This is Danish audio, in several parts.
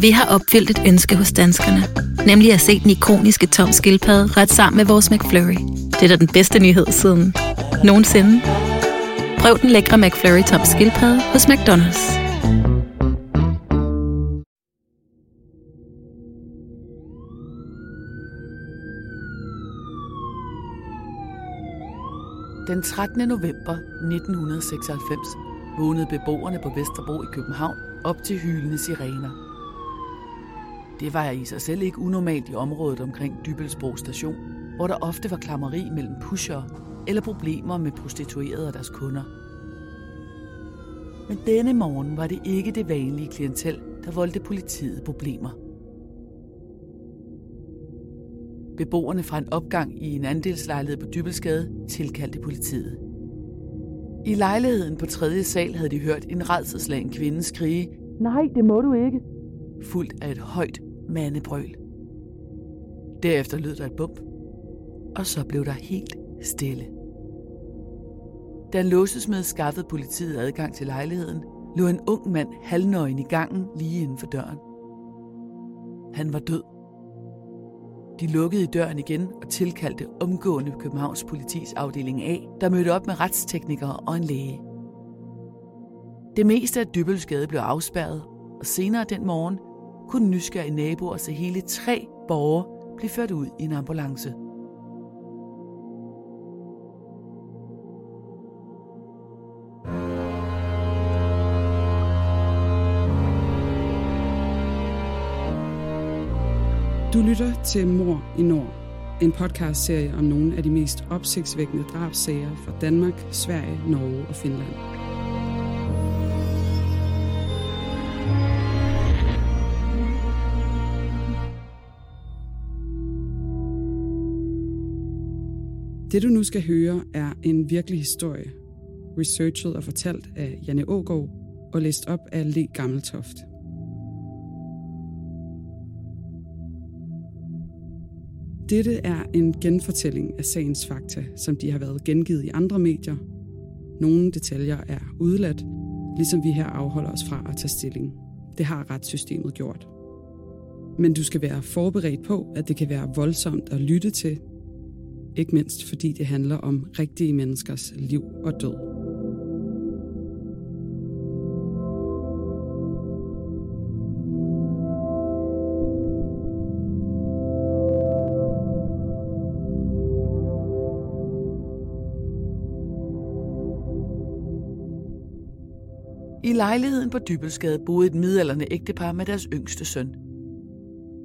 Vi har opfyldt et ønske hos danskerne. Nemlig at se den ikoniske tom skildpadde ret sammen med vores McFlurry. Det er da den bedste nyhed siden nogensinde. Prøv den lækre McFlurry tom skildpadde hos McDonald's. Den 13. november 1996 vågnede beboerne på Vesterbro i København op til hylende sirener. Det var i sig selv ikke unormalt i området omkring Dybelsbro station, hvor der ofte var klammeri mellem pusher eller problemer med prostituerede og deres kunder. Men denne morgen var det ikke det vanlige klientel, der voldte politiet problemer. Beboerne fra en opgang i en andelslejlighed på Dybelsgade tilkaldte politiet. I lejligheden på tredje sal havde de hørt en redselslagen kvinde skrige, Nej, det må du ikke, fuldt af et højt mandebrøl. Derefter lød der et bump, og så blev der helt stille. Da en låsesmed skaffede politiet adgang til lejligheden, lå en ung mand halvnøgen i gangen lige inden for døren. Han var død. De lukkede døren igen og tilkaldte omgående Københavns politis afdeling A, der mødte op med retsteknikere og en læge. Det meste af Dybølsgade blev afspærret, og senere den morgen kunne nysgerrige naboer se hele tre borgere blive ført ud i en ambulance. Du lytter til Mor i Nord, en podcastserie om nogle af de mest opsigtsvækkende drabsager fra Danmark, Sverige, Norge og Finland. Det du nu skal høre er en virkelig historie, researchet og fortalt af Janne Ågaard og læst op af Le Gammeltoft. Dette er en genfortælling af sagens fakta, som de har været gengivet i andre medier. Nogle detaljer er udladt, ligesom vi her afholder os fra at tage stilling. Det har retssystemet gjort. Men du skal være forberedt på, at det kan være voldsomt at lytte til, ikke mindst fordi det handler om rigtige menneskers liv og død. I lejligheden på Dybelsgade boede et midalderne ægtepar med deres yngste søn.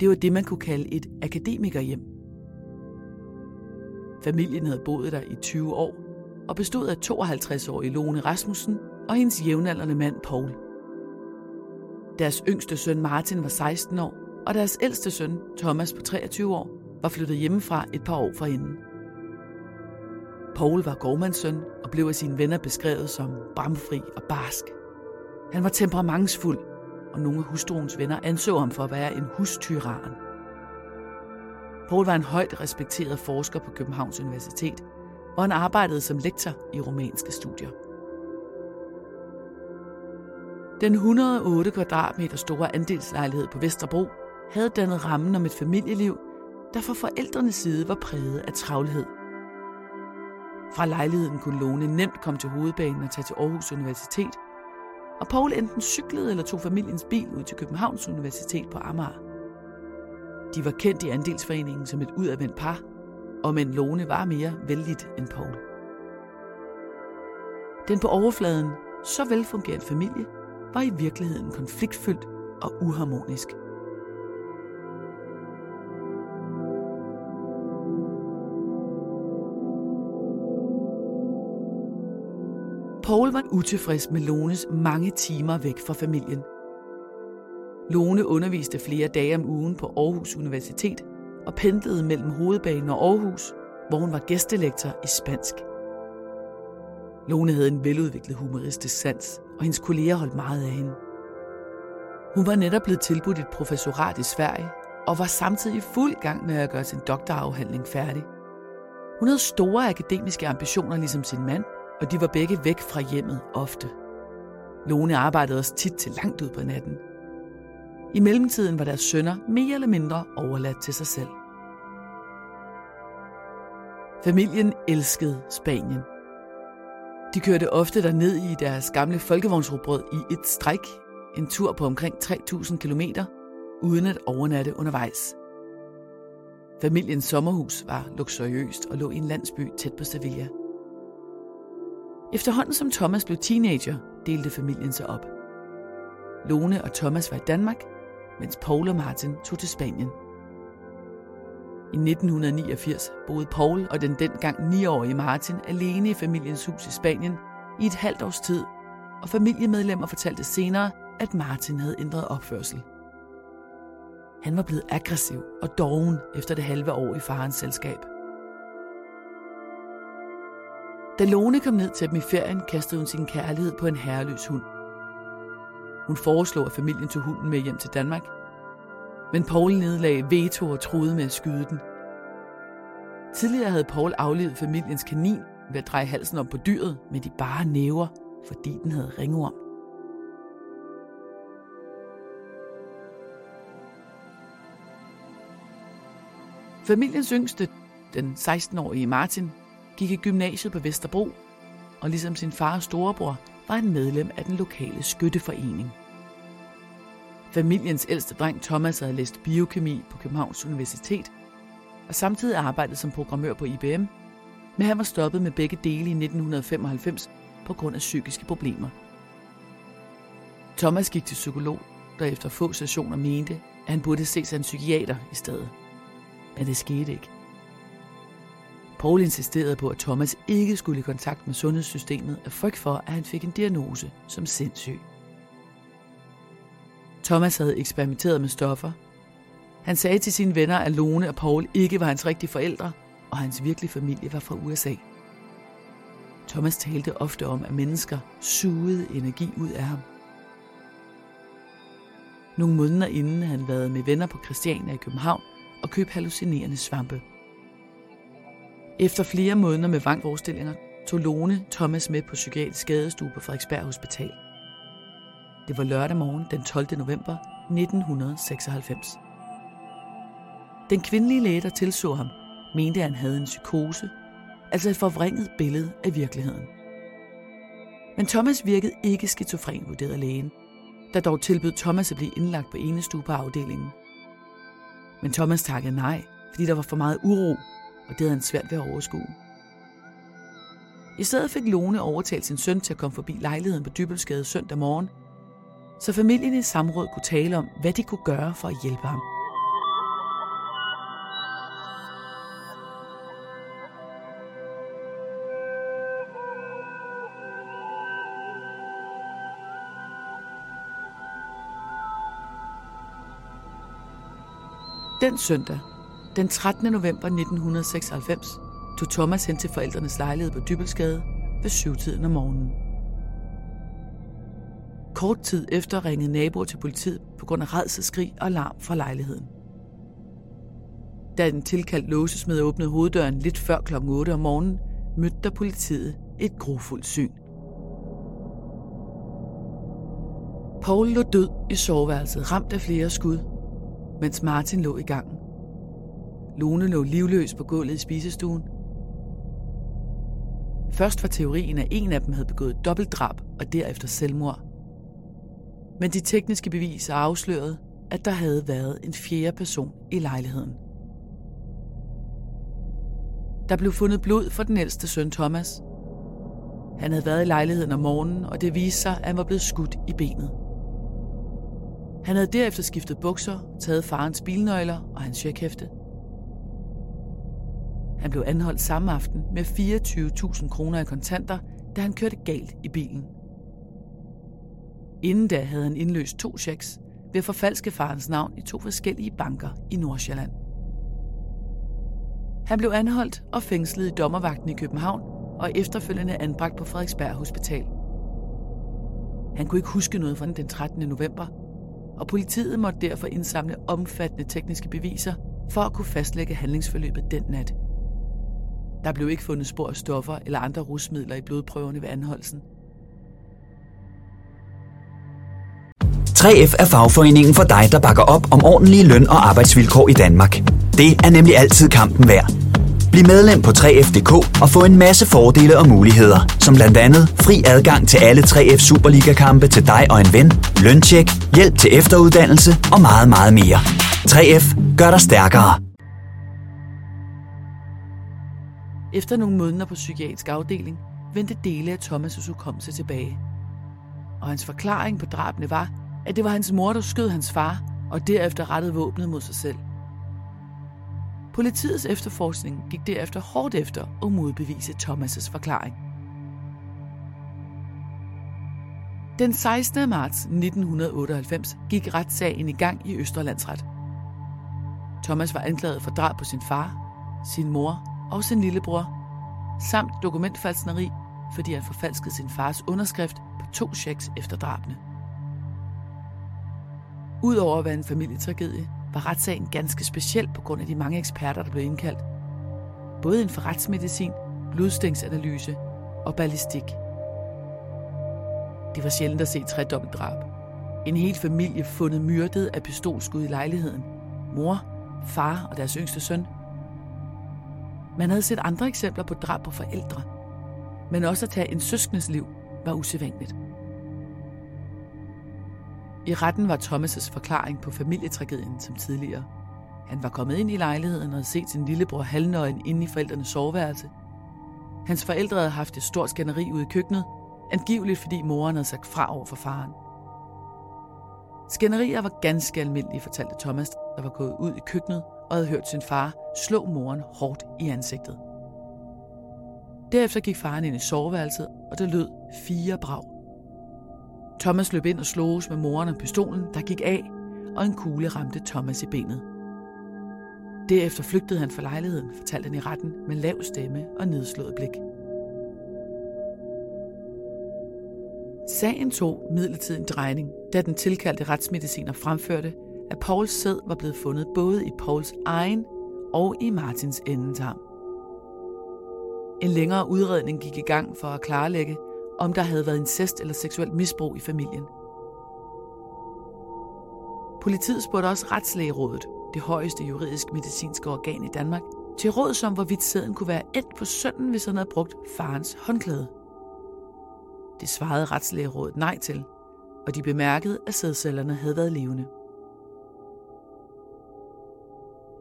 Det var det, man kunne kalde et akademikerhjem. Familien havde boet der i 20 år og bestod af 52-årige Lone Rasmussen og hendes jævnaldrende mand Paul. Deres yngste søn Martin var 16 år, og deres ældste søn, Thomas på 23 år, var flyttet hjemmefra et par år forinden. Paul var gårdmandssøn og blev af sine venner beskrevet som bramfri og barsk. Han var temperamentsfuld, og nogle af hustruens venner anså ham for at være en hustyran. Paul var en højt respekteret forsker på Københavns Universitet, hvor han arbejdede som lektor i romanske studier. Den 108 kvadratmeter store andelslejlighed på Vesterbro havde dannet rammen om et familieliv, der fra forældrenes side var præget af travlhed. Fra lejligheden kunne Lone nemt komme til hovedbanen og tage til Aarhus Universitet, og Paul enten cyklede eller tog familiens bil ud til Københavns Universitet på Amager. De var kendt i andelsforeningen som et udadvendt par, og men Lone var mere vældigt end Paul. Den på overfladen så velfungerende familie var i virkeligheden konfliktfyldt og uharmonisk. Paul var utilfreds med Lones mange timer væk fra familien. Lone underviste flere dage om ugen på Aarhus Universitet og pendlede mellem hovedbanen og Aarhus, hvor hun var gæstelektor i spansk. Lone havde en veludviklet humoristisk sans, og hendes kolleger holdt meget af hende. Hun var netop blevet tilbudt et professorat i Sverige, og var samtidig fuld gang med at gøre sin doktorafhandling færdig. Hun havde store akademiske ambitioner ligesom sin mand, og de var begge væk fra hjemmet ofte. Lone arbejdede også tit til langt ud på natten. I mellemtiden var deres sønner mere eller mindre overladt til sig selv. Familien elskede Spanien. De kørte ofte derned i deres gamle folkevognsrubrød i et stræk, en tur på omkring 3.000 km, uden at overnatte undervejs. Familiens sommerhus var luksuriøst og lå i en landsby tæt på Sevilla. Efterhånden som Thomas blev teenager, delte familien sig op. Lone og Thomas var i Danmark, mens Paul og Martin tog til Spanien. I 1989 boede Paul og den dengang 9-årige Martin alene i familiens hus i Spanien i et halvt års tid, og familiemedlemmer fortalte senere, at Martin havde ændret opførsel. Han var blevet aggressiv og doven efter det halve år i farens selskab. Da Lone kom ned til dem i ferien, kastede hun sin kærlighed på en herreløs hund. Hun foreslog, at familien tog hunden med hjem til Danmark, men Paul nedlagde veto og troede med at skyde den. Tidligere havde Paul aflevet familiens kanin ved at dreje halsen op på dyret med de bare næver, fordi den havde ringorm. Familiens yngste, den 16-årige Martin, gik i gymnasiet på Vesterbro, og ligesom sin fars storebror var han medlem af den lokale skytteforening. Familiens ældste dreng Thomas havde læst biokemi på Københavns Universitet og samtidig arbejdet som programmør på IBM, men han var stoppet med begge dele i 1995 på grund af psykiske problemer. Thomas gik til psykolog, der efter få sessioner mente, at han burde se sig en psykiater i stedet. Men det skete ikke. Paul insisterede på, at Thomas ikke skulle i kontakt med sundhedssystemet af frygt for, at han fik en diagnose som sindssyg. Thomas havde eksperimenteret med stoffer. Han sagde til sine venner, at Lone og Paul ikke var hans rigtige forældre, og hans virkelige familie var fra USA. Thomas talte ofte om, at mennesker sugede energi ud af ham. Nogle måneder inden han været med venner på Christiania i København og købt hallucinerende svampe. Efter flere måneder med vangforestillinger tog Lone Thomas med på psykiatrisk skadestue på Frederiksberg Hospital. Det var lørdag morgen den 12. november 1996. Den kvindelige læge, der tilså ham, mente, at han havde en psykose, altså et forvrænget billede af virkeligheden. Men Thomas virkede ikke skizofren, vurderede lægen, der dog tilbød Thomas at blive indlagt på enestue på afdelingen. Men Thomas takkede nej, fordi der var for meget uro, og det havde han svært ved at overskue. I stedet fik Lone overtalt sin søn til at komme forbi lejligheden på Dybelsgade søndag morgen så familien i samråd kunne tale om, hvad de kunne gøre for at hjælpe ham. Den søndag, den 13. november 1996, tog Thomas hen til forældrenes lejlighed på Dybelsgade ved syvtiden om morgenen. Kort tid efter ringede naboer til politiet på grund af redselskrig og larm fra lejligheden. Da den tilkaldt låsesmed åbnede hoveddøren lidt før kl. 8 om morgenen, mødte der politiet et grofuldt syn. Paul lå død i soveværelset, ramt af flere skud, mens Martin lå i gangen. Lone lå livløs på gulvet i spisestuen. Først var teorien, at en af dem havde begået dobbeltdrab og derefter selvmord men de tekniske beviser afslørede, at der havde været en fjerde person i lejligheden. Der blev fundet blod for den ældste søn Thomas. Han havde været i lejligheden om morgenen, og det viste sig, at han var blevet skudt i benet. Han havde derefter skiftet bukser, taget farens bilnøgler og hans checkhæfte. Han blev anholdt samme aften med 24.000 kroner i kontanter, da han kørte galt i bilen. Inden da havde han indløst to checks ved at forfalske farens navn i to forskellige banker i Nordsjælland. Han blev anholdt og fængslet i dommervagten i København og efterfølgende anbragt på Frederiksberg Hospital. Han kunne ikke huske noget fra den 13. november, og politiet måtte derfor indsamle omfattende tekniske beviser for at kunne fastlægge handlingsforløbet den nat. Der blev ikke fundet spor af stoffer eller andre rusmidler i blodprøverne ved anholdelsen – 3F er fagforeningen for dig, der bakker op om ordentlige løn- og arbejdsvilkår i Danmark. Det er nemlig altid kampen værd. Bliv medlem på 3F.dk og få en masse fordele og muligheder, som blandt andet fri adgang til alle 3F Superliga-kampe til dig og en ven, løntjek, hjælp til efteruddannelse og meget, meget mere. 3F gør dig stærkere. Efter nogle måneder på psykiatrisk afdeling, vendte dele af Thomas' hukommelse tilbage. Og hans forklaring på drabene var, at det var hans mor, der skød hans far, og derefter rettede våbnet mod sig selv. Politiets efterforskning gik derefter hårdt efter at modbevise Thomas' forklaring. Den 16. marts 1998 gik retssagen i gang i Østerlandsret. Thomas var anklaget for drab på sin far, sin mor og sin lillebror, samt dokumentfalsneri, fordi han forfalskede sin fars underskrift på to checks efter drabene. Udover at være en familietragedie, var retssagen ganske speciel på grund af de mange eksperter, der blev indkaldt. Både inden for retsmedicin, blodstængsanalyse og ballistik. Det var sjældent at se tredobbeltdrab. En hel familie fundet myrdet af pistolskud i lejligheden. Mor, far og deres yngste søn. Man havde set andre eksempler på drab på forældre. Men også at tage en søskendes liv var usædvanligt. I retten var Thomas' forklaring på familietragedien som tidligere. Han var kommet ind i lejligheden og havde set sin lillebror halvnøgen inde i forældrenes soveværelse. Hans forældre havde haft et stort skænderi ude i køkkenet, angiveligt fordi moren havde sagt fra over for faren. Skænderier var ganske almindelige, fortalte Thomas, der var gået ud i køkkenet og havde hørt sin far slå moren hårdt i ansigtet. Derefter gik faren ind i soveværelset, og det lød fire brag. Thomas løb ind og sloges med moren og pistolen, der gik af, og en kugle ramte Thomas i benet. Derefter flygtede han fra lejligheden, fortalte han i retten med lav stemme og nedslået blik. Sagen tog midlertidig en drejning, da den tilkaldte retsmediciner fremførte, at Pauls sæd var blevet fundet både i Pauls egen og i Martins endetarm. En længere udredning gik i gang for at klarlægge, om der havde været incest eller seksuelt misbrug i familien. Politiet spurgte også Retslægerådet, det højeste juridisk medicinske organ i Danmark, til råd som, hvorvidt sæden kunne være endt på sønnen, hvis han havde brugt farens håndklæde. Det svarede Retslægerådet nej til, og de bemærkede, at sædcellerne havde været levende.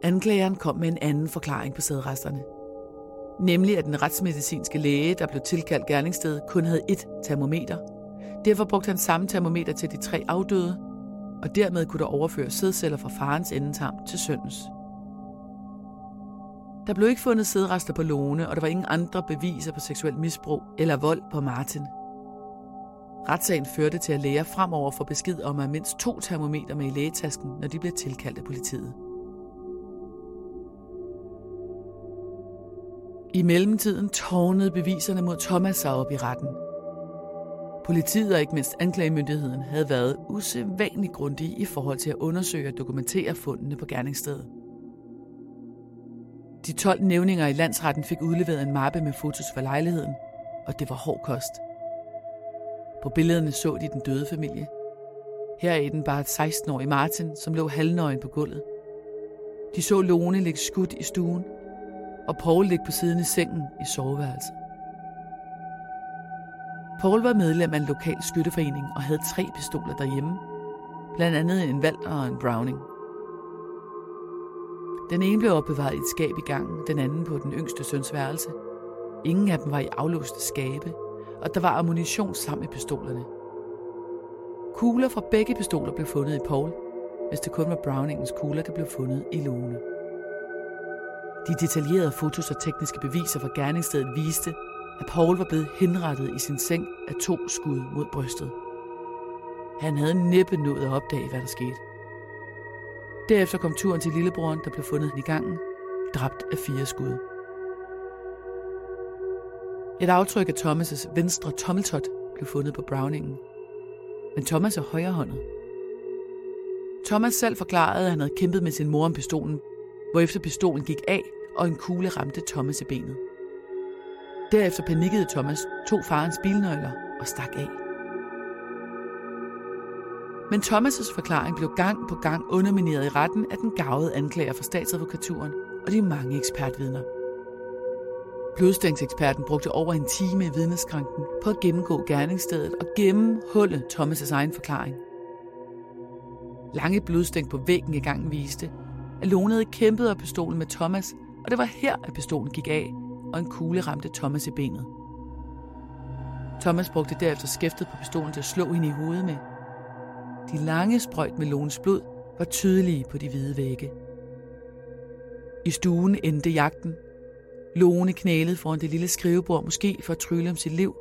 Anklageren kom med en anden forklaring på sædresterne – Nemlig at den retsmedicinske læge, der blev tilkaldt gerningsstedet, kun havde ét termometer. Derfor brugte han samme termometer til de tre afdøde, og dermed kunne der overføres sædceller fra farens endetarm til søndens. Der blev ikke fundet sædrester på Lone, og der var ingen andre beviser på seksuel misbrug eller vold på Martin. Retssagen førte til, at læger fremover får besked om at mindst to termometer med i lægetasken, når de bliver tilkaldt af politiet. I mellemtiden tårnede beviserne mod Thomas sig op i retten. Politiet og ikke mindst anklagemyndigheden havde været usædvanligt grundige i forhold til at undersøge og dokumentere fundene på gerningsstedet. De 12 nævninger i landsretten fik udleveret en mappe med fotos fra lejligheden, og det var hård kost. På billederne så de den døde familie. Her er den bare et 16-årig Martin, som lå halvnøgen på gulvet. De så Lone ligge skudt i stuen, og Paul ligge på siden i sengen i soveværelset. Paul var medlem af en lokal skytteforening og havde tre pistoler derhjemme, blandt andet en Walter og en Browning. Den ene blev opbevaret i et skab i gangen, den anden på den yngste søns værelse. Ingen af dem var i aflåste skabe, og der var ammunition sammen med pistolerne. Kugler fra begge pistoler blev fundet i Paul, hvis det kun var Browningens kugler, der blev fundet i Lone. De detaljerede fotos og tekniske beviser fra gerningsstedet viste, at Paul var blevet henrettet i sin seng af to skud mod brystet. Han havde næppe nået at opdage, hvad der skete. Derefter kom turen til lillebroren, der blev fundet i gangen, dræbt af fire skud. Et aftryk af Thomas' venstre tommeltot blev fundet på Browningen. Men Thomas er højrehåndet. Thomas selv forklarede, at han havde kæmpet med sin mor om pistolen, hvorefter pistolen gik af, og en kugle ramte Thomas i benet. Derefter panikkede Thomas, tog farens bilnøgler og stak af. Men Thomas' forklaring blev gang på gang undermineret i retten af den gavede anklager for statsadvokaturen og de mange ekspertvidner. Blodstængseksperten brugte over en time i vidneskranken på at gennemgå gerningsstedet og gennemhulle Thomas' egen forklaring. Lange blodstænk på væggen i gangen viste, at Lone havde kæmpet af pistolen med Thomas, og det var her, at pistolen gik af, og en kugle ramte Thomas i benet. Thomas brugte derefter skæftet på pistolen til at slå hende i hovedet med. De lange sprøjt med Lones blod var tydelige på de hvide vægge. I stuen endte jagten. Lone knælede foran det lille skrivebord, måske for at trylle om sit liv.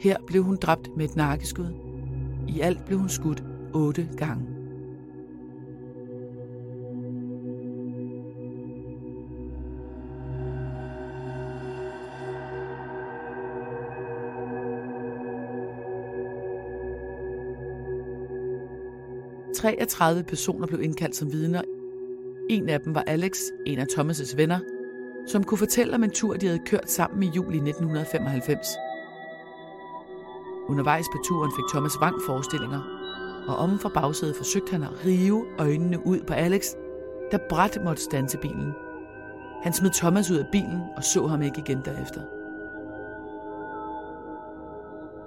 Her blev hun dræbt med et nakkeskud. I alt blev hun skudt otte gange. 33 personer blev indkaldt som vidner. En af dem var Alex, en af Thomas' venner, som kunne fortælle om en tur, de havde kørt sammen i juli 1995. Undervejs på turen fik Thomas Wang forestillinger, og om fra bagsædet forsøgte han at rive øjnene ud på Alex, der bræt måtte stanse bilen. Han smed Thomas ud af bilen og så ham ikke igen derefter.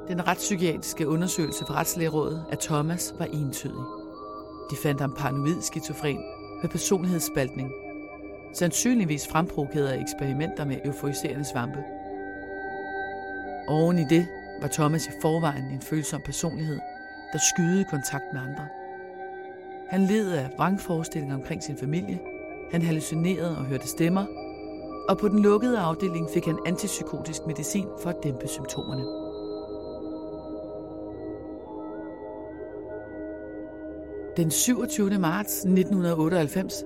Den retspsykiatriske undersøgelse fra Retslægerådet af Thomas var entydig. De fandt ham paranoid skizofren med personlighedsspaltning, sandsynligvis fremprovokeret af eksperimenter med euforiserende svampe. Oven i det var Thomas i forvejen en følsom personlighed, der skyede kontakt med andre. Han led af vrangforestillinger omkring sin familie, han hallucinerede og hørte stemmer, og på den lukkede afdeling fik han antipsykotisk medicin for at dæmpe symptomerne. Den 27. marts 1998,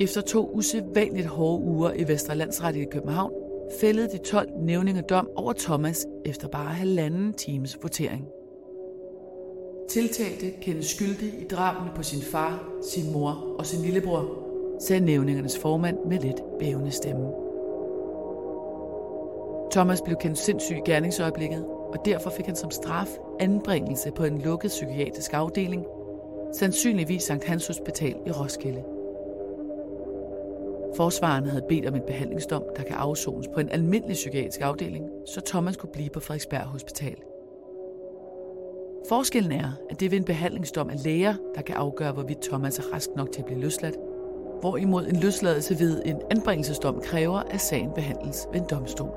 efter to usædvanligt hårde uger i Vestre Landsret i København, fældede de 12 nævninger dom over Thomas efter bare halvanden times votering. Tiltalte kendes skyldig i drabene på sin far, sin mor og sin lillebror, sagde nævningernes formand med lidt bævende stemme. Thomas blev kendt sindssyg i gerningsøjeblikket, og derfor fik han som straf anbringelse på en lukket psykiatrisk afdeling sandsynligvis Sankt Hans Hospital i Roskilde. Forsvaren havde bedt om en behandlingsdom, der kan afsones på en almindelig psykiatrisk afdeling, så Thomas kunne blive på Frederiksberg Hospital. Forskellen er, at det ved en behandlingsdom er læger, der kan afgøre, hvorvidt Thomas er rask nok til at blive løsladt, hvorimod en løsladelse ved en anbringelsesdom kræver, at sagen behandles ved en domstol.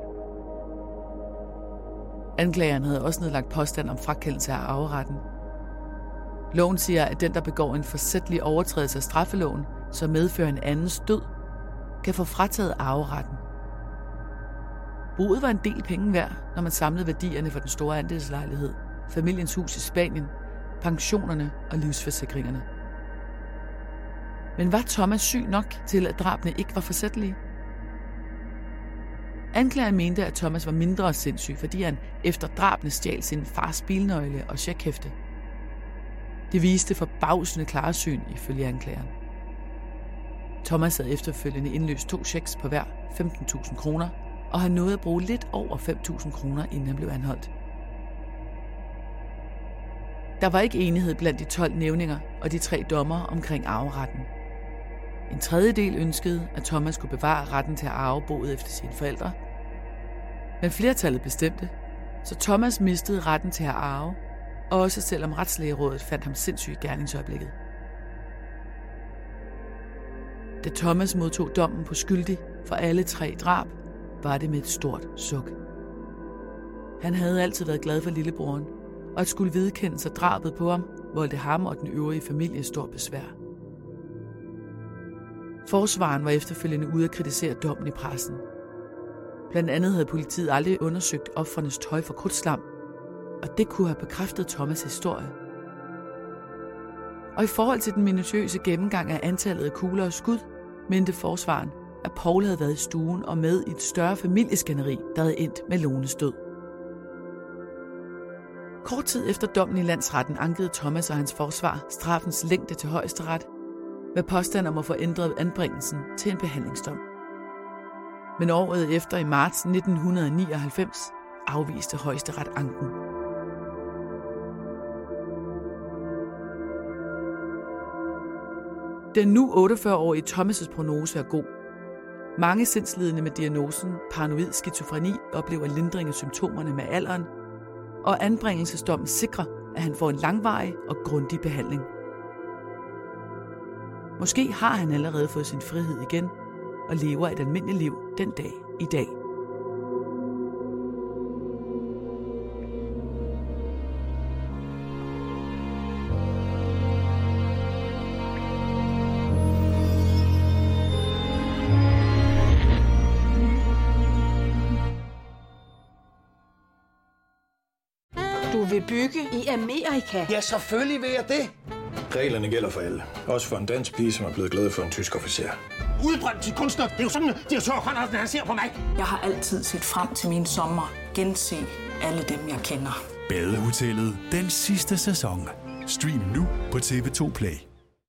Anklageren havde også nedlagt påstand om frakendelse af arveretten, Loven siger, at den, der begår en forsætlig overtrædelse af straffeloven, som medfører en andens død, kan få frataget arveretten. Boet var en del penge værd, når man samlede værdierne for den store andelslejlighed, familiens hus i Spanien, pensionerne og livsforsikringerne. Men var Thomas syg nok til, at drabene ikke var forsættelige? Anklageren mente, at Thomas var mindre sindssyg, fordi han efter drabene stjal sin fars bilnøgle og checkhæfte – det viste forbavsende klarsyn ifølge anklageren. Thomas havde efterfølgende indløst to checks på hver 15.000 kroner, og han nåede at bruge lidt over 5.000 kroner, inden han blev anholdt. Der var ikke enighed blandt de 12 nævninger og de tre dommer omkring arveretten. En tredjedel ønskede, at Thomas skulle bevare retten til at arve boet efter sine forældre. Men flertallet bestemte, så Thomas mistede retten til at arve også selvom retslægerådet fandt ham sindssyg i gerningsøjeblikket. Da Thomas modtog dommen på skyldig for alle tre drab, var det med et stort suk. Han havde altid været glad for lillebroren, og at skulle vedkende sig drabet på ham, voldte ham og den øvrige familie stor besvær. Forsvaren var efterfølgende ude at kritisere dommen i pressen. Blandt andet havde politiet aldrig undersøgt offrenes tøj for krudtslam, og det kunne have bekræftet Thomas' historie. Og i forhold til den minutiøse gennemgang af antallet af kugler og skud, mente forsvaren, at Paul havde været i stuen og med i et større familieskænderi, der havde endt med Lones død. Kort tid efter dommen i landsretten ankede Thomas og hans forsvar straffens længde til højesteret med påstand om at få ændret anbringelsen til en behandlingsdom. Men året efter i marts 1999 afviste højesteret anken. Den nu 48-årige Thomas' prognose er god. Mange sindslidende med diagnosen paranoid skizofreni oplever lindring af symptomerne med alderen, og anbringelsesdommen sikrer, at han får en langvarig og grundig behandling. Måske har han allerede fået sin frihed igen og lever et almindeligt liv den dag i dag. Bygge i Amerika? Ja, selvfølgelig vil jeg det. Reglerne gælder for alle. Også for en dansk pige, som er blevet glad for en tysk officer. Udbrændt til kunstner. Det er jo sådan, at de har tørt, han ser på mig. Jeg har altid set frem til min sommer. Gense alle dem, jeg kender. Badehotellet den sidste sæson. Stream nu på TV2 Play.